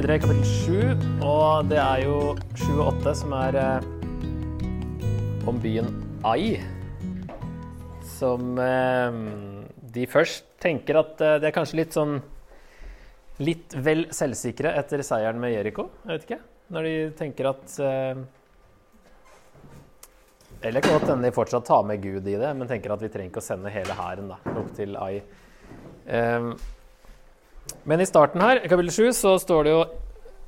Videre i kapittel sju, og det er jo sju og åtte som er eh, om byen Ai. Som eh, de først tenker at eh, det er kanskje litt sånn Litt vel selvsikre etter seieren med Jeriko, jeg vet ikke. Når de tenker at eh, Eller kan godt hende de fortsatt tar med Gud i det, men tenker at vi trenger ikke å sende hele hæren opp til Ai. Eh, men i starten her, kapittel 7, så står det jo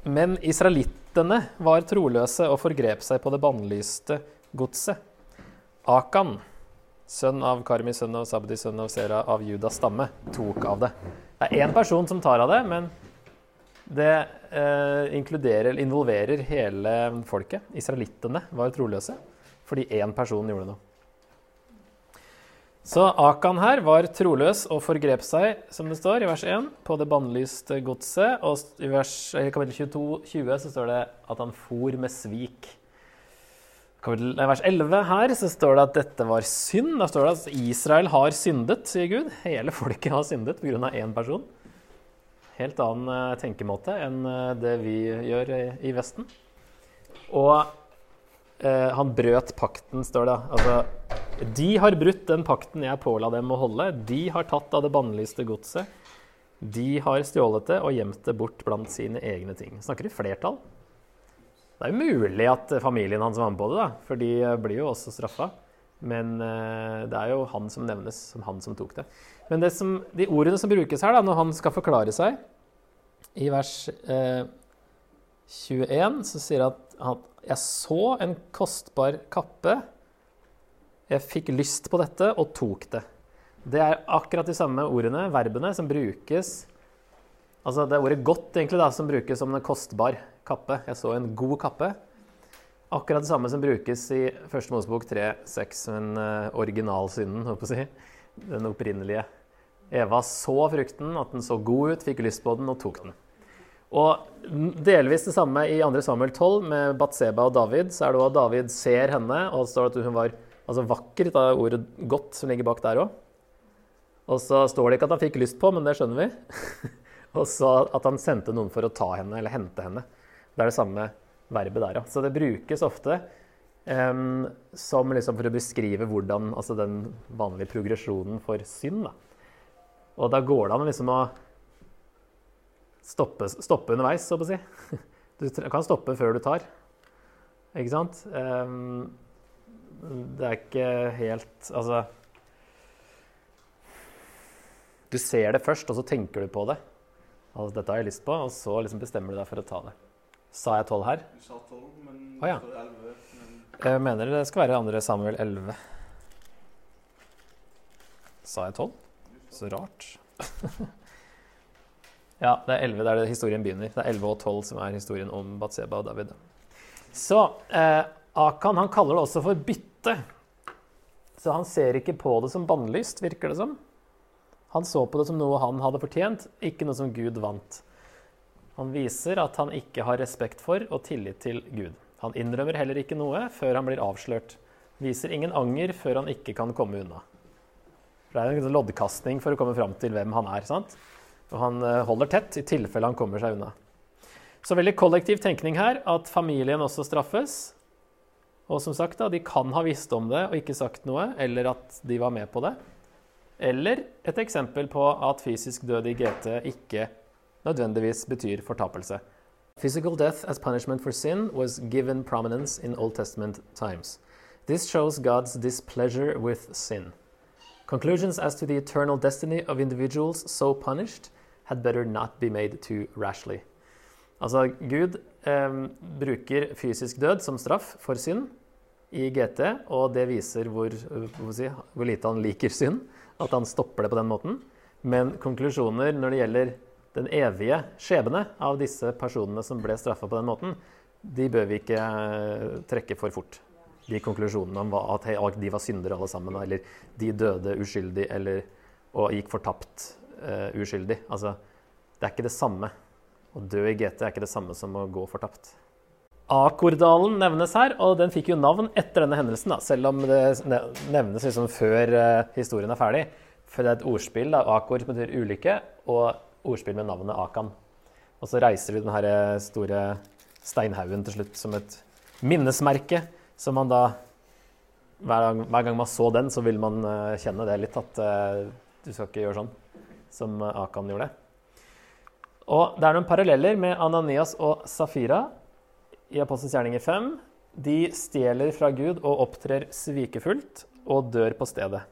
Men israelittene var troløse og forgrep seg på det bannlyste godset. Akan, sønn av Karmi, sønn av Sabdi, sønn av Sera, av Judas stamme, tok av det. Det er én person som tar av det, men det eh, inkluderer, involverer hele folket. Israelittene var troløse fordi én person gjorde noe. Så Akan her var troløs og forgrep seg, som det står i vers 1, på det bannlyste godset. Og i, vers, kapittel 22, 20 så står det at han for med svik. I vers 11 her så står det at dette var synd. Da står det at Israel har syndet, sier Gud. Hele folket har syndet pga. én person. Helt annen eh, tenkemåte enn eh, det vi gjør i, Vesten. Og eh, han brøt pakten, står det. Altså, de har brutt den pakten jeg påla dem å holde. De har tatt av det bannlyste godset. De har stjålet det og gjemt det bort blant sine egne ting. Snakker i flertall. Det er jo mulig at familien hans var med på det, da, for de blir jo også straffa. Men eh, det er jo han som nevnes som han som tok det. Men det som, de ordene som brukes her, da, når han skal forklare seg, i vers eh, 21, så sier han at han, jeg så en kostbar kappe. Jeg fikk lyst på dette og tok det. Det er akkurat de samme ordene, verbene, som brukes Altså det er ordet 'godt' egentlig da, som brukes som en kostbar kappe. Jeg så en god kappe. Akkurat det samme som brukes i Første Mosebok 3,6, den uh, originalsynden, holdt på å si. Den opprinnelige. Eva så frukten, at den så god ut, fikk lyst på den og tok den. Og delvis det samme i 2. Samuel 12 med Batseba og David. Så er det òg David ser henne, og det står at hun var altså vakker, det er ordet 'godt' som ligger bak der òg. Og så står det ikke at han fikk lyst på, men det skjønner vi. og så at han sendte noen for å ta henne eller hente henne. Det er det samme verbet der, ja. Så det brukes ofte um, som liksom for å beskrive hvordan, altså den vanlige progresjonen for synd. Da. Og da går det an liksom å stoppe, stoppe underveis, så å si. Du kan stoppe før du tar. Ikke sant? Um, det er ikke helt Altså Du ser det først, og så tenker du på det. Altså, dette har jeg lyst på, og så liksom bestemmer du deg for å ta det. Sa jeg tolv her? Du sa tolv, men oh, ja. det 11. Men... Jeg mener det skal være andre Samuel 11. Sa jeg tolv? Så rart. ja, det er 11 der historien begynner. Det er 11 og 12 som er historien om Batseba og David. Så eh, Akan han kaller det også for bytte. Så han ser ikke på det som bannlyst, virker det som. Han så på det som noe han hadde fortjent, ikke noe som Gud vant. Han viser at han ikke har respekt for og tillit til Gud. Han innrømmer heller ikke noe før han blir avslørt. Viser ingen anger før han ikke kan komme unna. Det er en loddkastning for å komme fram til hvem han er. sant? Og han eh, holder tett i tilfelle han kommer seg unna. Så veldig kollektiv tenkning her, at familien også straffes. Og som sagt, da, de kan ha visst om det og ikke sagt noe, eller at de var med på det. Eller et eksempel på at fysisk død i GT ikke nødvendigvis betyr fortapelse. Physical death as punishment for sin was given prominence in Old Testament times. This shows God's displeasure with sin. Conclusions as to the eternal destiny of individuals so punished had better not be made too rashly. Altså, Gud eh, bruker fysisk død som straff for synd i GT, og det viser hvor, si, hvor lite han liker synd at han stopper det på den måten. Men konklusjoner når det gjelder den evige skjebne av disse personene som ble straffa på den måten, de bør vi ikke eh, trekke for fort. De konklusjonene om at de var syndere alle sammen, eller de døde uskyldig eller, og gikk fortapt uh, uskyldig. Altså, det er ikke det samme. Å dø i GT er ikke det samme som å gå fortapt. Akordalen nevnes her, og den fikk jo navn etter denne hendelsen, da, selv om det nevnes liksom før uh, historien er ferdig. For det er et ordspill. da, Akord betyr ulykke, og ordspill med navnet Akan. Og så reiser vi den her store steinhaugen til slutt som et minnesmerke, som man da hver gang, hver gang man så den, så vil man uh, kjenne det litt, at uh, du skal ikke gjøre sånn som Akan gjorde. Og det er noen paralleller med Ananias og Safira i Apostelens gjerninger 5. De stjeler fra Gud og opptrer svikefullt og dør på stedet.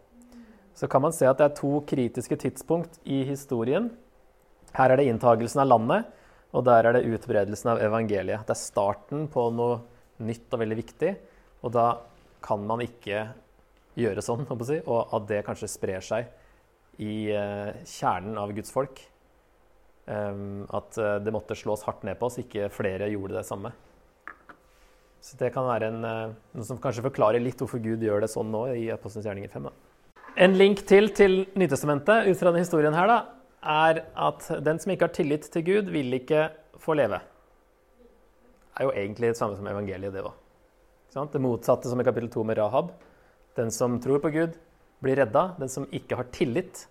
Så kan man se at det er to kritiske tidspunkt i historien. Her er det inntagelsen av landet, og der er det utbredelsen av evangeliet. Det er starten på noe nytt og veldig viktig, og da kan man ikke gjøre sånn, og at det kanskje sprer seg i eh, kjernen av Guds folk. Ehm, at eh, det måtte slås hardt ned på oss, ikke flere gjorde det samme. Så det kan være en, eh, noe som kanskje forklarer litt hvorfor Gud gjør det sånn nå i Apostelens gjerninger 5. Da. En link til til Nytestamentet ut fra denne historien her, da, er at den som ikke har tillit til Gud, vil ikke få leve. Det er jo egentlig det samme som evangeliet, det òg. Det motsatte som i kapittel 2 med Rahab. Den som tror på Gud, blir redda. Den som ikke har tillit,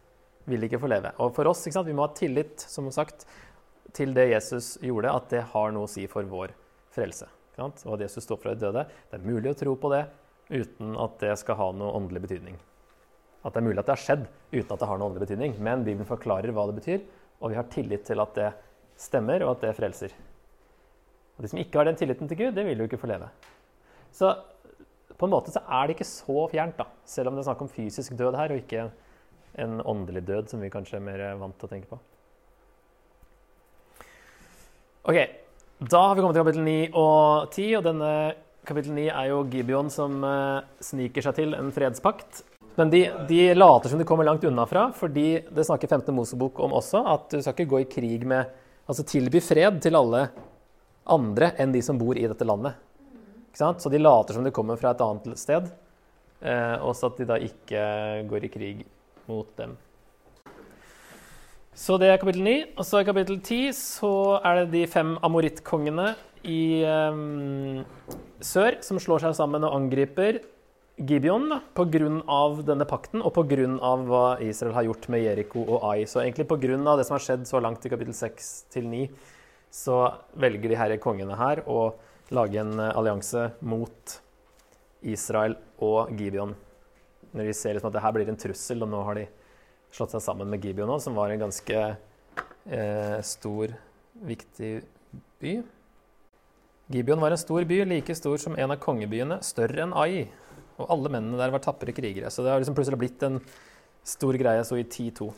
vil ikke få leve. Og for oss, vi må ha tillit som sagt, til det Jesus gjorde, at det har noe å si for vår frelse. Og at Jesus står fra de døde. Det er mulig å tro på det uten at det skal ha noe åndelig betydning. At det er mulig at det har skjedd uten at det har noe åndelig betydning. Men Bibelen forklarer hva det betyr, og vi har tillit til at det stemmer, og at det frelser. Og De som ikke har den tilliten til Gud, det vil jo ikke få leve. Så på en måte så er det ikke så fjernt, da. Selv om det er snakk om fysisk død her, og ikke en åndelig død, som vi kanskje er mer vant til å tenke på. Ok, da har vi kommet til kapittel 9 og 10, og denne kapittel 9 er jo Gibeon som uh, sniker seg til en fredspakt. Men de, de, later som de kommer langt unna fra, fordi det snakker 15. Mosebok om også, at du skal ikke gå i krig med Altså tilby fred til alle andre enn de som bor i dette landet. Så de later som de kommer fra et annet sted, eh, og så at de da ikke går i krig mot dem. Så det er kapittel 9. Og så i kapittel 10 så er det de fem amorittkongene i um, sør som slår seg sammen og angriper Gibeon pga. denne pakten og pga. hva Israel har gjort med Jeriko og Ai. Så egentlig pga. det som har skjedd så langt i kapittel 6 til 9, så velger de herre kongene her å lage en eh, allianse mot Israel og Gibeon. Når de ser liksom at det her blir en trussel, og nå har de slått seg sammen med Gibeon òg, som var en ganske eh, stor, viktig by. Gibeon var en stor by, like stor som en av kongebyene, større enn Ai. Og alle mennene der var tapre krigere. Så det har liksom plutselig blitt en stor greie så i 10-2.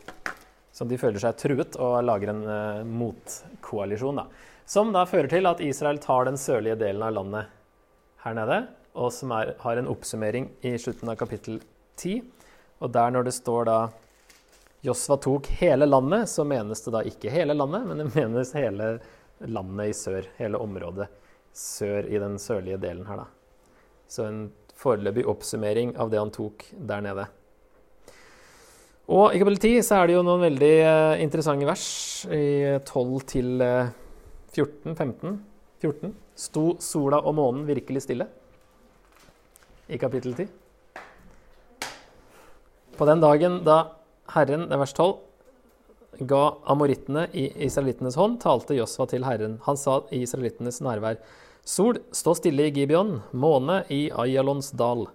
Så de føler seg truet og lager en eh, motkoalisjon. da. Som da fører til at Israel tar den sørlige delen av landet her nede, og som er, har en oppsummering i slutten av kapittel 10. Og der når det står da Josva tok hele landet, så menes det da ikke hele landet, men det menes hele landet i sør. Hele området sør i den sørlige delen her, da. Så en foreløpig oppsummering av det han tok der nede. Og i kapittel 10 så er det jo noen veldig eh, interessante vers i 12 til 14, 15, 14 sto sola og månen virkelig stille i kapittel 10. På den dagen da Herren, det er vers 12, ga amorittene i israelittenes hånd, talte Josva til Herren. Han sa i israelittenes nærvær, Sol, stå stille i Gibeon, måne i Ayalons dal.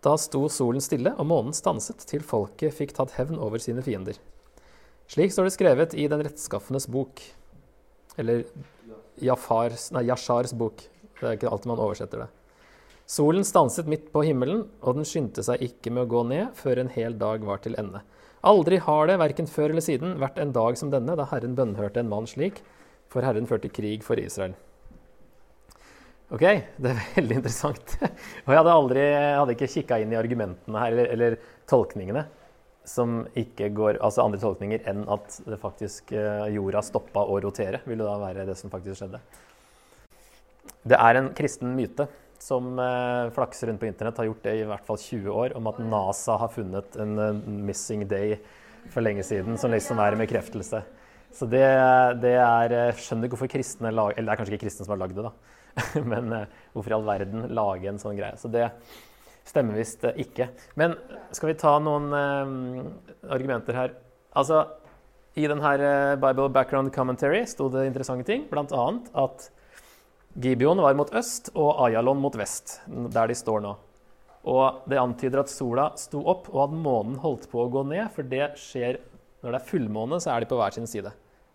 Da sto solen stille, og månen stanset til folket fikk tatt hevn over sine fiender. Slik står det skrevet i Den rettskaffenes bok. Eller Jafars, nei, Yashars bok. Det er ikke alltid man oversetter det. Solen stanset midt på himmelen, og den skyndte seg ikke med å gå ned før en hel dag var til ende. Aldri har det, verken før eller siden, vært en dag som denne, da Herren bønnhørte en mann slik, for Herren førte krig for Israel. Ok, det er veldig interessant. Og jeg hadde aldri, jeg hadde ikke kikka inn i argumentene her, eller, eller tolkningene som ikke går Altså andre tolkninger enn at det faktisk eh, jorda stoppa å rotere, vil det da være det som faktisk skjedde. Det er en kristen myte som eh, flakser rundt på internett, har gjort det i hvert fall 20 år, om at NASA har funnet en missing day for lenge siden, som liksom er en bekreftelse. Så det, det er Skjønner ikke hvorfor kristne lager Eller det er kanskje ikke kristne som har lagd det, da. Men hvorfor i all verden lage en sånn greie? Så det Stemmer visst ikke. Men skal vi ta noen eh, argumenter her? Altså, I denne eh, Bible Background Commentary sto det interessante ting, bl.a. at Gibeon var mot øst og Ayalon mot vest, der de står nå. Og det antyder at sola sto opp, og at månen holdt på å gå ned. For det skjer når det er fullmåne, så er de på hver sin side.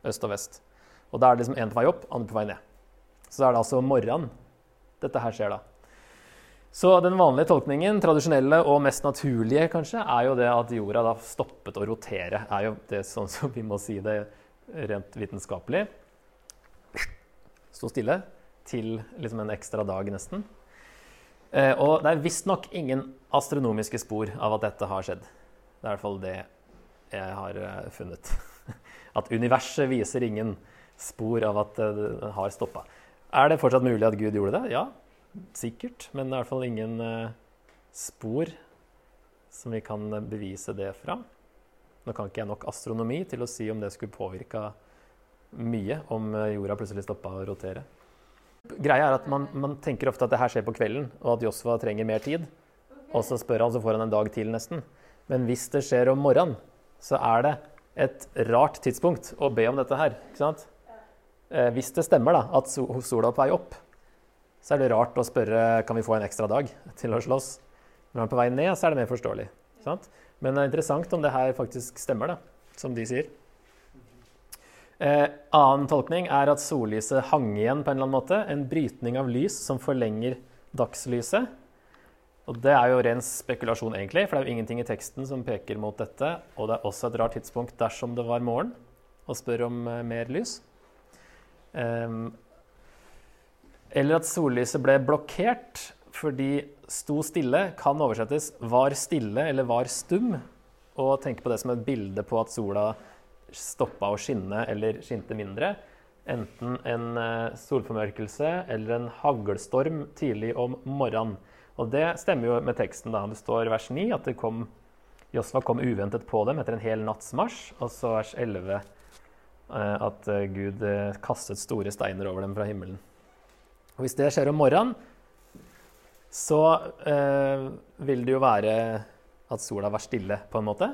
Øst og vest. Og da er det liksom én på vei opp, andre på vei ned. Så da er det altså morgenen dette her skjer, da. Så den vanlige tolkningen, tradisjonelle og mest naturlige, kanskje, er jo det at jorda da stoppet å rotere. er jo det sånn som vi må si det rent vitenskapelig. Sto stille til liksom en ekstra dag, nesten. Eh, og det er visstnok ingen astronomiske spor av at dette har skjedd. Det er i hvert fall det jeg har eh, funnet. At universet viser ingen spor av at det har stoppa. Er det fortsatt mulig at Gud gjorde det? Ja, sikkert. Men det er i hvert fall ingen eh, spor som vi kan bevise det fra. Nå kan ikke jeg nok astronomi til å si om det skulle påvirka mye om jorda plutselig stoppa å rotere. Greia er at man, man, tenker ofte at det her skjer på kvelden, og at Josfa trenger mer tid. Og så spør han, så får han en dag til, nesten. Men hvis det skjer om morgenen, så er det et rart tidspunkt å be om dette her. ikke sant? Eh, hvis det stemmer da, at sola er på vei opp, så er det rart å spørre kan vi få en ekstra dag til å slåss. Når han er på vei ned, så er det mer forståelig. sant? Men det er interessant om det her faktisk stemmer, da, som de sier. Eh, annen tolkning er at sollyset hang igjen på en eller annen måte. En brytning av lys som forlenger dagslyset. Og Det er jo ren spekulasjon, egentlig, for det er jo ingenting i teksten som peker mot dette. Og det er også et rart tidspunkt dersom det var morgen, å spørre om eh, mer lys. Um, eller at sollyset ble blokkert fordi sto stille kan oversettes var stille eller var stum. Og tenke på det som et bilde på at sola stoppa å skinne eller skinte mindre. Enten en eh, solformørkelse eller en haglstorm tidlig om morgenen. Og det stemmer jo med teksten. da. Det står i vers 9 at det kom, Josfa kom uventet på dem etter en hel natts marsj. Og så vers 11 eh, at eh, Gud kastet store steiner over dem fra himmelen. Og Hvis det skjer om morgenen, så eh, vil det jo være at sola var stille, på en måte.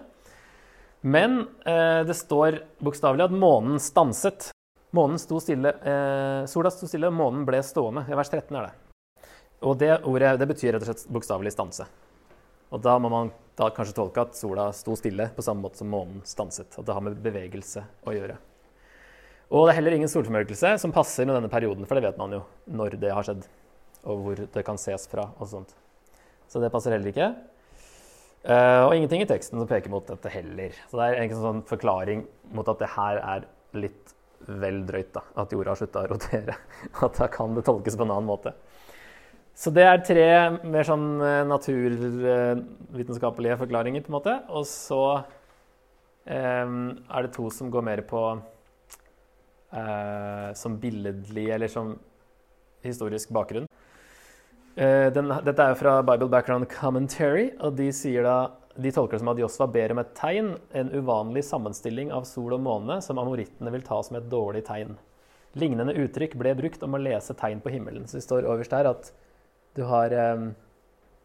Men eh, det står bokstavelig at månen stanset. Månen sto stille, eh, sola sto stille, og månen ble stående. I vers 13 er det. Og det ordet det betyr rett og slett bokstavelig stanse. Og da må man da kanskje tolke at sola sto stille på samme måte som månen stanset. At det har med bevegelse å gjøre. Og det er heller ingen solformørkelse som passer med denne perioden, for det vet man jo når det har skjedd, og hvor det kan ses fra og sånt. Så det passer heller ikke. Uh, og ingenting i teksten som peker mot dette heller. Så det er en sånn forklaring mot at det her er litt vel drøyt, da. At jorda har slutta å rotere. At da kan det tolkes på en annen måte. Så det er tre mer sånn eh, naturvitenskapelige forklaringer, på en måte. Og så um, er det to som går mer på uh, som billedlig eller som historisk bakgrunn. Eh, den, dette er jo fra Bible Background Commentary, og de, da, de tolker det som at Josfa ber om et tegn, en uvanlig sammenstilling av sol og måne, som amorittene vil ta som et dårlig tegn. Lignende uttrykk ble brukt om å lese tegn på himmelen. Så det står øverst her at du har um,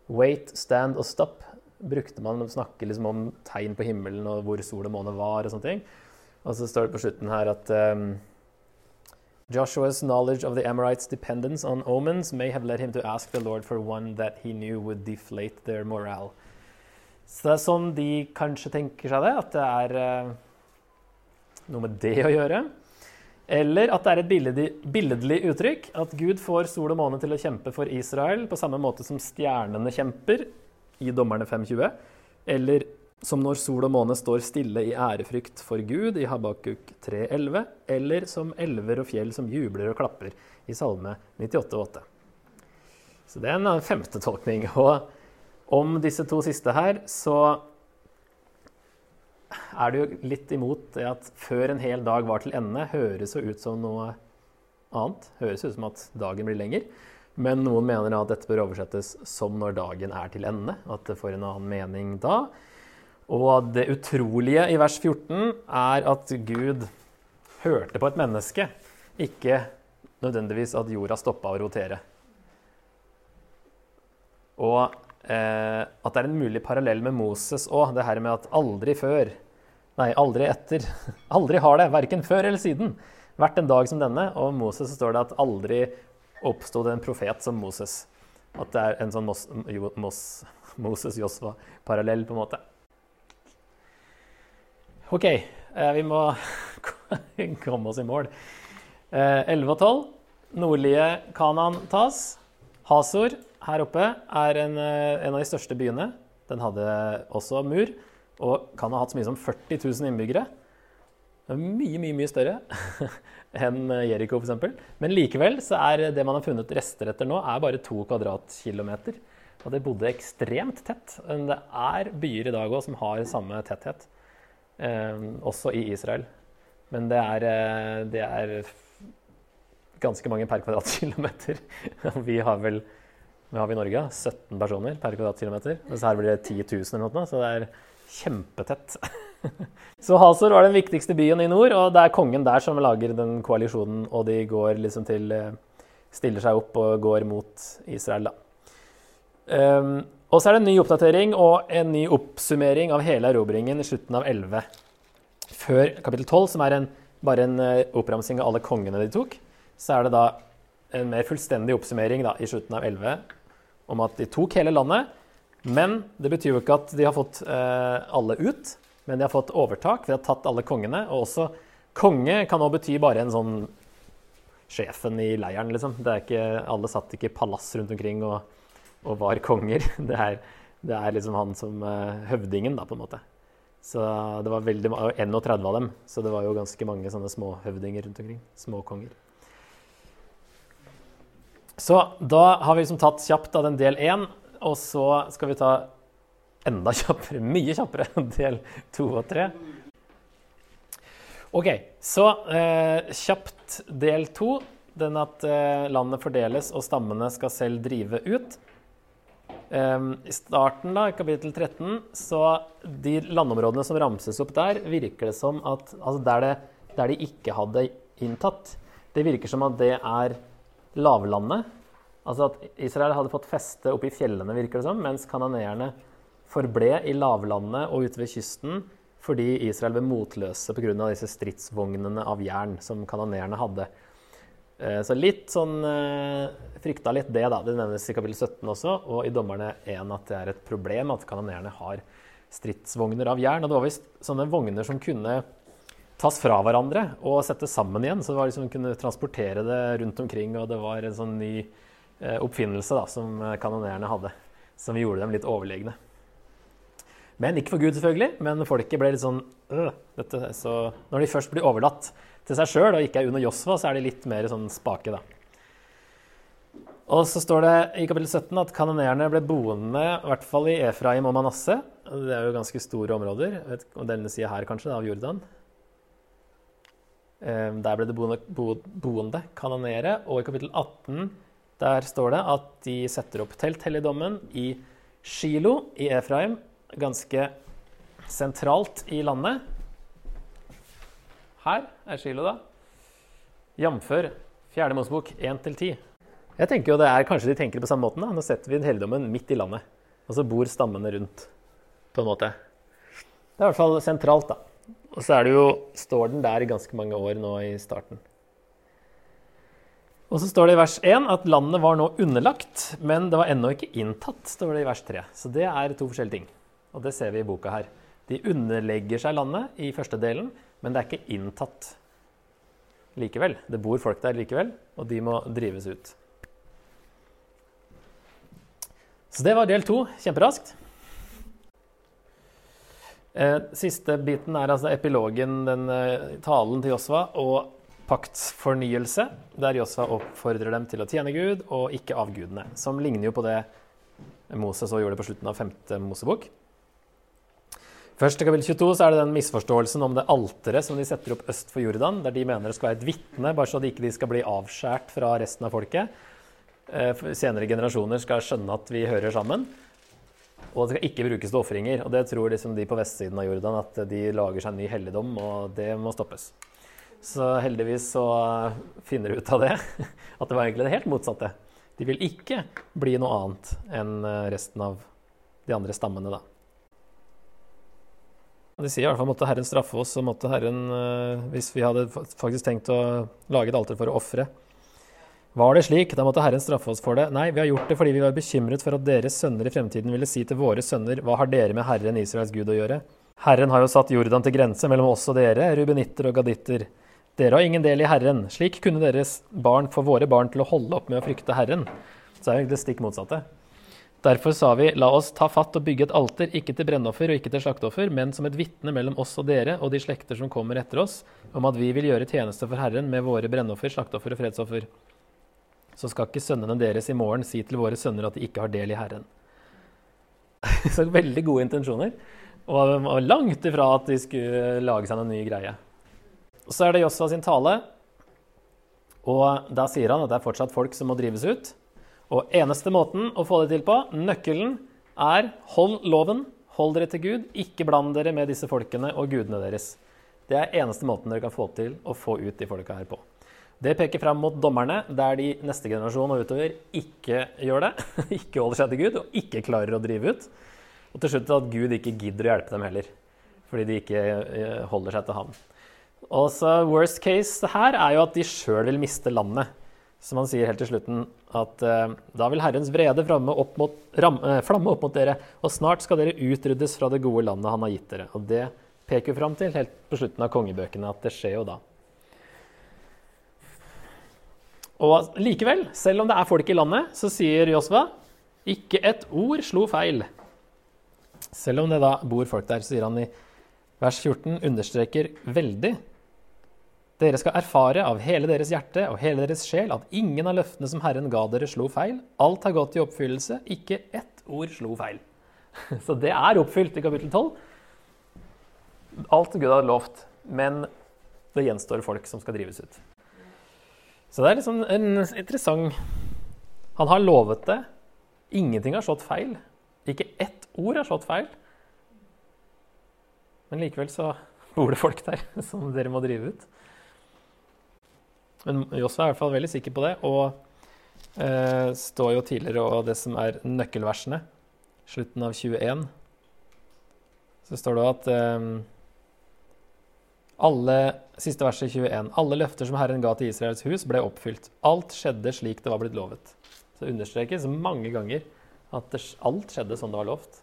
wait, stand og stop. Brukte man å snakke liksom om tegn på himmelen og hvor sol og måne var. Og sånne ting. Og så står det på slutten her at um, Joshua's knowledge of the Amorites' dependence on omens may have led him to ask the Lord for one that he knew would deflate their morale. Så det er sånn de kanskje tenker seg det, at det er uh, noe med det å gjøre. Eller at det er et billedlig, billedlig, uttrykk, at Gud får sol og måne til å kjempe for Israel på samme måte som stjernene kjemper i Dommerne 5.20. Eller som når sol og måne står stille i ærefrykt for Gud i Habakuk 3,11, eller som elver og fjell som jubler og klapper i Salme 98,8. Så det er en femte tolkning. Og om disse to siste her, så er det jo litt imot det at før en hel dag var til ende, høres jo ut som noe annet. Høres ut som at dagen blir lenger. Men noen mener at dette bør oversettes som når dagen er til ende. At det får en annen mening da. Og det utrolige i vers 14 er at Gud hørte på et menneske, ikke nødvendigvis at jorda stoppa å rotere. Og eh, at det er en mulig parallell med Moses òg, det her med at aldri før Nei, aldri etter. Aldri har det, verken før eller siden, vært en dag som denne. Og om Moses så står det at aldri oppsto det en profet som Moses. At det er en sånn Mos, Mos, Moses-Josva-parallell, på en måte. OK, eh, vi må komme oss i mål. 11 og 12. Nordlige Kanan tas. Hasor her oppe er en, eh, en, av de største byene. Den hadde også mur og kan ha hatt så mye som 40 000 innbyggere. Mye, mye mye større enn Jeriko f.eks. Men likevel så er det man har funnet rester etter nå, er bare to kvadratkilometer. Og det bodde ekstremt tett. Men det er byer i dag òg som har samme tetthet. Eh, også i Israel. Men det er, eh, det er ganske mange per kvadratkilometer. Vi har vel vi har vi i Norge 17 personer per kvadratkilometer. Mens her blir det 10 000 eller noe. Så det er kjempetett. så Hasor var den viktigste byen i nord, og det er kongen der som lager den koalisjonen. Og de går liksom til eh, Stiller seg opp og går mot Israel, da. Um, og så er det en ny oppdatering og en ny oppsummering av hele erobringen i slutten av 11. Før kapittel 12, som er en, bare en uh, oppramsing av alle kongene de tok, så er det da en mer fullstendig oppsummering da, i slutten av 11 om at de tok hele landet. Men det betyr jo ikke at de har fått eh, alle ut, men de har fått overtak. De har tatt alle kongene. Og også konge kan også bety bare en sånn sjefen i leiren, liksom. Det er ikke, alle satt ikke i palass rundt omkring og, og var konger. Det er, det er, liksom han som uh, høvdingen, da, på en måte. Så det var veldig 31 av dem, så det var jo ganske mange sånne småhøvdinger rundt omkring. Småkonger. Så da har vi liksom tatt kjapt av den del én, og så skal vi ta enda kjappere, mye kjappere, del to og tre. OK, så eh, kjapt del to. Den at eh, landet fordeles og stammene skal selv drive ut. Um, I starten, da, i kapittel 13, så de landområdene som ramses opp der, virker det som at Altså der, det, der de ikke hadde inntatt, det virker som at det er lavlandet. Altså at Israel hadde fått feste oppe i fjellene, virker det som, mens kananeerne forble i lavlandet og ute ved kysten fordi Israel ble motløse pga. disse stridsvognene av jern som kananeerne hadde. Eh, så litt sånn eh, Frykta litt det, da. Det nevnes i kapittel 17 også, og i Dommerne 1 at det er et problem at kanonerene har stridsvogner av jern. Og det var visst sånne vogner som kunne tas fra hverandre og settes sammen igjen. Så det var liksom kunne transportere det rundt omkring, og det var en sånn ny eh, oppfinnelse da, som kanonerene hadde. Som gjorde dem litt overlegne. Men ikke for Gud, selvfølgelig. Men folket ble litt sånn øh, dette, Så når de først blir overlatt til seg sjøl og ikke er under Josfa, så er de litt mer sånn spake, da. Og så står det i kapittel 17 at kanonerene ble boende i hvert fall i Efraim og Manasseh. Det er jo ganske store områder. Vet, og denne sida her, kanskje, av Jordan. Ehm, der ble det boende, boende kanonere. Og i kapittel 18 der står det at de setter opp telthelligdommen i Shilo i Efraim. Ganske sentralt i landet. Her er Shilo, da. Jf. 4. Mosebok 1-10. Jeg tenker jo det er Kanskje de tenker på samme måten. da. Nå setter vi helligdommen midt i landet. Og så bor stammene rundt, på en måte. Det er i hvert fall sentralt, da. Og så er det jo, står den der i ganske mange år nå i starten. Og så står det i vers 1 at landet var nå underlagt, men det var ennå ikke inntatt, står det i vers 3. Så det er to forskjellige ting. Og det ser vi i boka her. De underlegger seg landet i første delen, men det er ikke inntatt likevel. Det bor folk der likevel, og de må drives ut. Så det var del to. Kjemperaskt. Eh, siste biten er altså epilogen, den eh, talen til Josva, og paktsfornyelse, der Josva oppfordrer dem til å tjene Gud og ikke avgudene. Som ligner jo på det Moses gjorde på slutten av femte Mosebok. Først i kapittel 22 så er det den misforståelsen om det alteret som de setter opp øst for Jordan, der de mener det skal være et vitne, bare så de ikke skal bli avskåret fra resten av folket. Eh, senere generasjoner skal skjønne at vi hører sammen. Og det skal ikke brukes til ofringer. Og det tror liksom de på vestsiden av Jordan, at de lager seg en ny helligdom, og det må stoppes. Så heldigvis så finner de ut av det, at det var egentlig det helt motsatte. De vil ikke bli noe annet enn resten av de andre stammene, da. De sier i hvert fall måtte Herren straffe oss, og måtte Herren, eh, hvis vi hadde faktisk tenkt å lage et alter for å ofre. Var det slik, da måtte Herren straffe oss for det. Nei, vi har gjort det fordi vi var bekymret for at deres sønner i fremtiden ville si til våre sønner, hva har dere med Herren Israels Gud å gjøre? Herren har jo satt Jordan til grense mellom oss og dere, rubenitter og gaditter. Dere har ingen del i Herren. Slik kunne deres barn få våre barn til å holde opp med å frykte Herren. Så er det stikk motsatte. Derfor sa vi, la oss ta fatt og bygge et alter, ikke til brennoffer og ikke til slakteoffer, men som et vitne mellom oss og dere og de slekter som kommer etter oss, om at vi vil gjøre tjeneste for Herren med våre brennoffer, slakteoffer og fredsoffer. Så skal ikke sønnene deres i morgen si til våre sønner at de ikke har del i Herren. Så veldig gode intensjoner, og langt ifra at de skulle lage seg en ny greie. Så er det Josva sin tale, og da sier han at det er fortsatt folk som må drives ut. Og eneste måten å få det til på, nøkkelen, er hold loven, hold dere til Gud, ikke bland dere med disse folkene og gudene deres. Det er eneste måten dere kan få til å få ut de folka her på. Det peker fram mot dommerne, der de neste generasjon og utover ikke gjør det. Ikke holder seg til Gud og ikke klarer å drive ut. Og til slutt at Gud ikke gidder å hjelpe dem heller, fordi de ikke eh, holder seg til ham. Og så Worst case her er jo at de sjøl vil miste landet. Som han sier helt til slutten, at uh, da vil Herrens vrede flamme opp, mot, ram, uh, flamme opp mot dere, og snart skal dere utryddes fra det gode landet han har gitt dere. Og det peker fram til helt på slutten av kongebøkene at det skjer jo da. Og likevel, selv om det er folk i landet, så sier Josva ikke et ord slo feil. Selv om det da bor folk der, så sier han i vers 14, understreker veldig dere skal erfare av hele deres hjerte og hele deres sjel at ingen av løftene som Herren ga dere, slo feil. Alt har gått i oppfyllelse. Ikke ett ord slo feil. Så det er oppfylt i kapittel 12. Alt Gud har lovt, men det gjenstår folk som skal drives ut. Så det er liksom en interessant Han har lovet det. Ingenting har slått feil. Ikke ett ord har slått feil. Men likevel så bor det folk der som dere må drive ut. Men Josva er i hvert fall veldig sikker på det, og eh, står jo tidligere og det som er nøkkelversene, slutten av 21, så står det at eh, alle, Siste verset 21. Alle løfter som Herren ga til Israels hus, ble oppfylt. Alt skjedde slik det var blitt lovet. Så understrekes mange ganger at det, alt skjedde som det var lovt.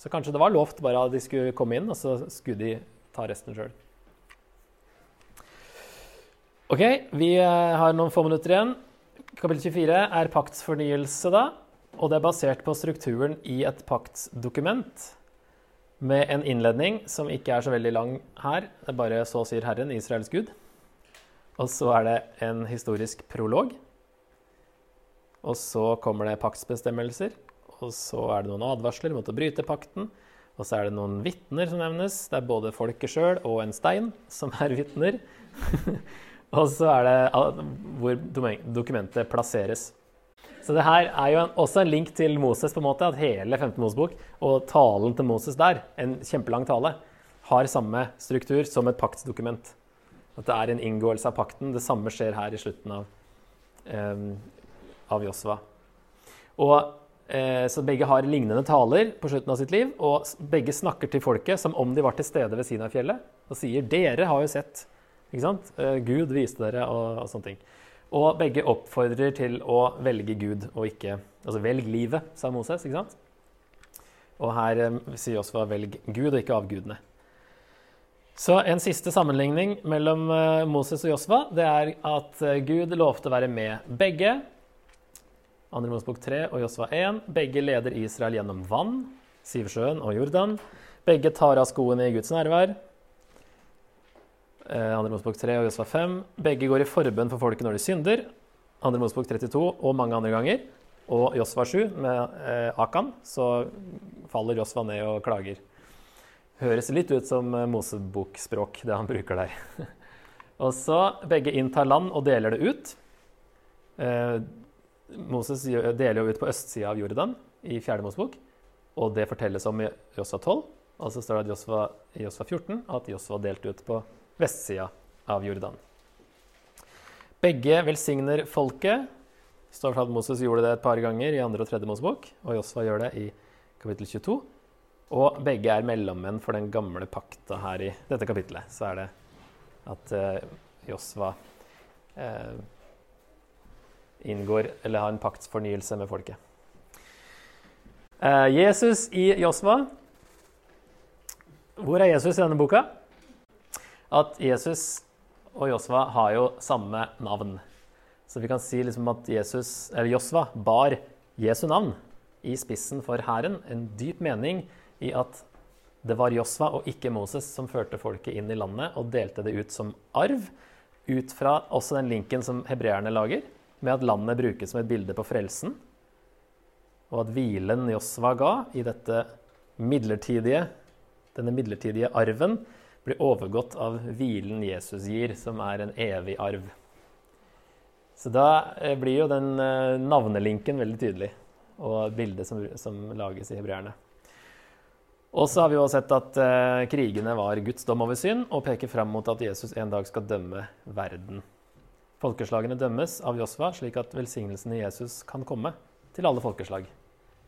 Så kanskje det var lovt bare at de skulle komme inn, og så skulle de ta resten sjøl. Ok, vi eh, har noen få minutter igjen. Kapittel 24 er paktsfornyelse, da. Og det er basert på strukturen i et paktsdokument med en innledning som ikke er så veldig lang her. Det er bare 'Så sier Herren, Israels Gud'. Og så er det en historisk prolog. Og så kommer det paktsbestemmelser. Og så er det noen advarsler mot å bryte pakten. Og så er det noen vitner som nevnes. Det er både folket sjøl og en stein som er vitner. Og så er det hvor dokumentet plasseres. Så det her er jo en, også en link til Moses, på en måte, at hele 15. Mosebok og talen til Moses der, en kjempelang tale, har samme struktur som et paktsdokument. At det er en inngåelse av pakten. Det samme skjer her i slutten av, eh, av Josva. Og, eh, så begge har lignende taler på slutten av sitt liv, og begge snakker til folket som om de var til stede ved Sinai-fjellet, og sier 'Dere har jo sett' Ikke sant? Eh, Gud viste dere, og, og, sånne ting. Og begge oppfordrer til å velge Gud og ikke Altså velg livet, sa Moses. ikke sant? Og her um, sier Josfa velg Gud og ikke avgudene. Så en siste sammenligning mellom uh, Moses og Josfa det er at uh, Gud lovte å være med begge. 2. Mosebok 3 og Josfa 1. Begge leder Israel gjennom vann, Sivsjøen og Jordan. Begge tar av skoene i Guds nærvær. Eh, andre Mosebok 3 og Josfa 5. Begge går i forbønn for folket når de synder. Andre Mosebok 32 og mange andre ganger. Og Josfa 7 med eh, Akan, så faller Josfa ned og klager. Høres litt ut som eh, Mosebokspråk, det han bruker der. og så begge inntar land og deler det ut. Eh, Moses deler jo ut på østsida av Jordan i 4. Mosebok, og det fortelles om i Josfa 12. Og så står det i Josfa 14 at Josfa delte ut på vestsida av Jordan. Begge velsigner folket. Det står at Moses gjorde det et par ganger i 2. og 3. Mosebok, og Josfa gjør det i kapittel 22. Og begge er mellommenn for den gamle pakta her i dette kapittelet. Så er det at eh, Josva eh, inngår eller har en paktsfornyelse med folket. Eh, Jesus i Josva. Hvor er Jesus i denne boka? At Jesus og Josva har jo samme navn. Så vi kan si liksom at Jesus, Josva bar Jesu navn i spissen for hæren. En dyp mening i at det var Josva og ikke Moses som førte folket inn i landet og delte det ut som arv. Ut fra også den linken som hebreerne lager, med at landet brukes som et bilde på frelsen. Og at hvilen Josva ga i dette midlertidige, denne midlertidige arven blir overgått av hvilen Jesus gir, som er en evig arv. Så da eh, blir jo den eh, navnelinken veldig tydelig, og bildet som, som lages i hebreerne. Og så har vi jo sett at eh, krigene var Guds dom over synd, og peker fram mot at Jesus en dag skal dømme verden. Folkeslagene dømmes av Josva, slik at velsignelsen i Jesus kan komme til alle folkeslag.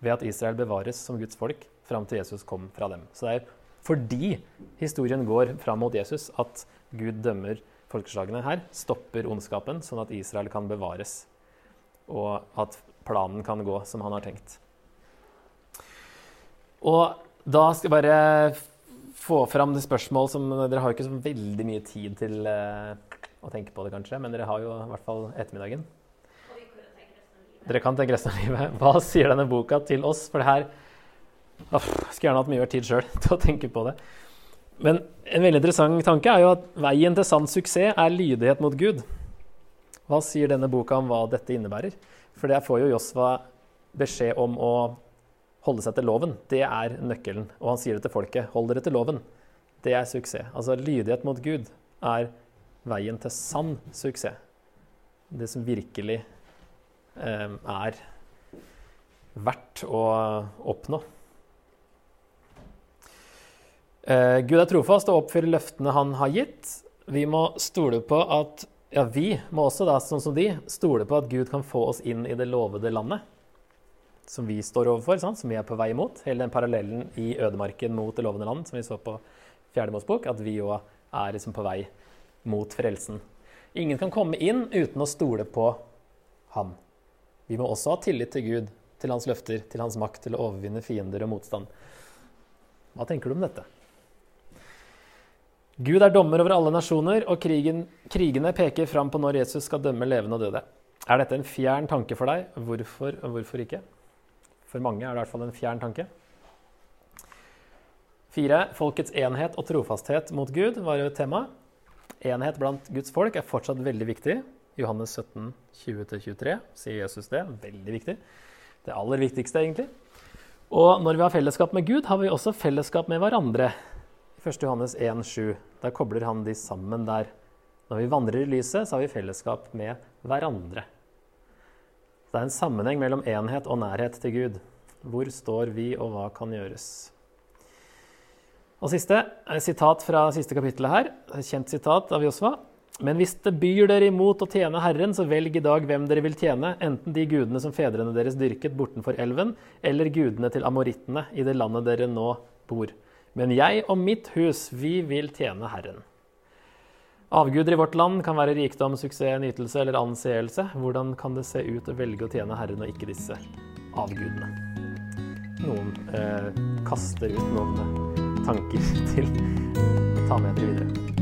Ved at Israel bevares som Guds folk fram til Jesus kom fra dem. Så det er fordi historien går fram mot Jesus at Gud dømmer folkeslagene her, stopper ondskapen, sånn at Israel kan bevares. Og at planen kan gå som han har tenkt. Og da skal jeg bare få fram det spørsmål som Dere har jo ikke så veldig mye tid til uh, å tenke på det, kanskje, men dere har jo i hvert fall ettermiddagen. Dere kan tenke resten av livet. Hva sier denne boka til oss? For det her Skulle gjerne hatt mye tid sjøl til å tenke på det. Men en veldig interessant tanke er jo at veien til sann suksess er lydighet mot Gud. Hva sier denne boka om hva dette innebærer? For det får jo Josva beskjed om å holde seg til loven. Det er nøkkelen. Og han sier det til folket. Hold dere til loven. Det er suksess. Altså lydighet mot Gud er veien til sann suksess. Det som virkelig eh, er verdt å oppnå. Eh, Gud er trofast og oppfyller løftene han har gitt. Vi må stole på at Ja, vi må også, da, sånn som de, stole på at Gud kan få oss inn i det lovede landet. Som vi står overfor, sant? som vi er på vei mot. Hele den parallellen i ødemarken mot det lovende land som vi så på Fjerde Mosbok, at vi òg er liksom på vei mot frelsen. Ingen kan komme inn uten å stole på Han. Vi må også ha tillit til Gud, til hans løfter, til hans makt til å overvinne fiender og motstand. Hva tenker du om dette? Gud er dommer over alle nasjoner, og krigen, krigene peker fram på når Jesus skal dømme levende og døde. Er dette en fjern tanke for deg? Hvorfor og hvorfor ikke? For mange er det i hvert fall en fjern tanke. Fire, folkets enhet og trofasthet mot Gud var jo et tema. Enhet blant Guds folk er fortsatt veldig viktig. Johannes 17, 20-23 sier Jesus det. Veldig viktig. Det aller viktigste, egentlig. Og når vi har fellesskap med Gud, har vi også fellesskap med hverandre. 1. Johannes 1,7. Der kobler han de sammen der. Når vi vandrer i lyset, så har vi fellesskap med hverandre. Det er en sammenheng mellom enhet og nærhet til Gud. Hvor står vi, og hva kan gjøres? Og siste er et sitat fra siste kapittelet her. Et kjent sitat av Josva. Men hvis det byr dere imot å tjene Herren, så velg i dag hvem dere vil tjene, enten de gudene som fedrene deres dyrket bortenfor elven, eller gudene til amorittene i det landet dere nå bor. Men jeg og mitt hus, vi vil tjene Herren. Avguder i vårt land kan være rikdom, suksess, nytelse eller anseelse. Hvordan kan det se ut å velge å tjene Herren og ikke disse avgudene? Noen eh, kaster ut noen tanker til å ta med dere videre.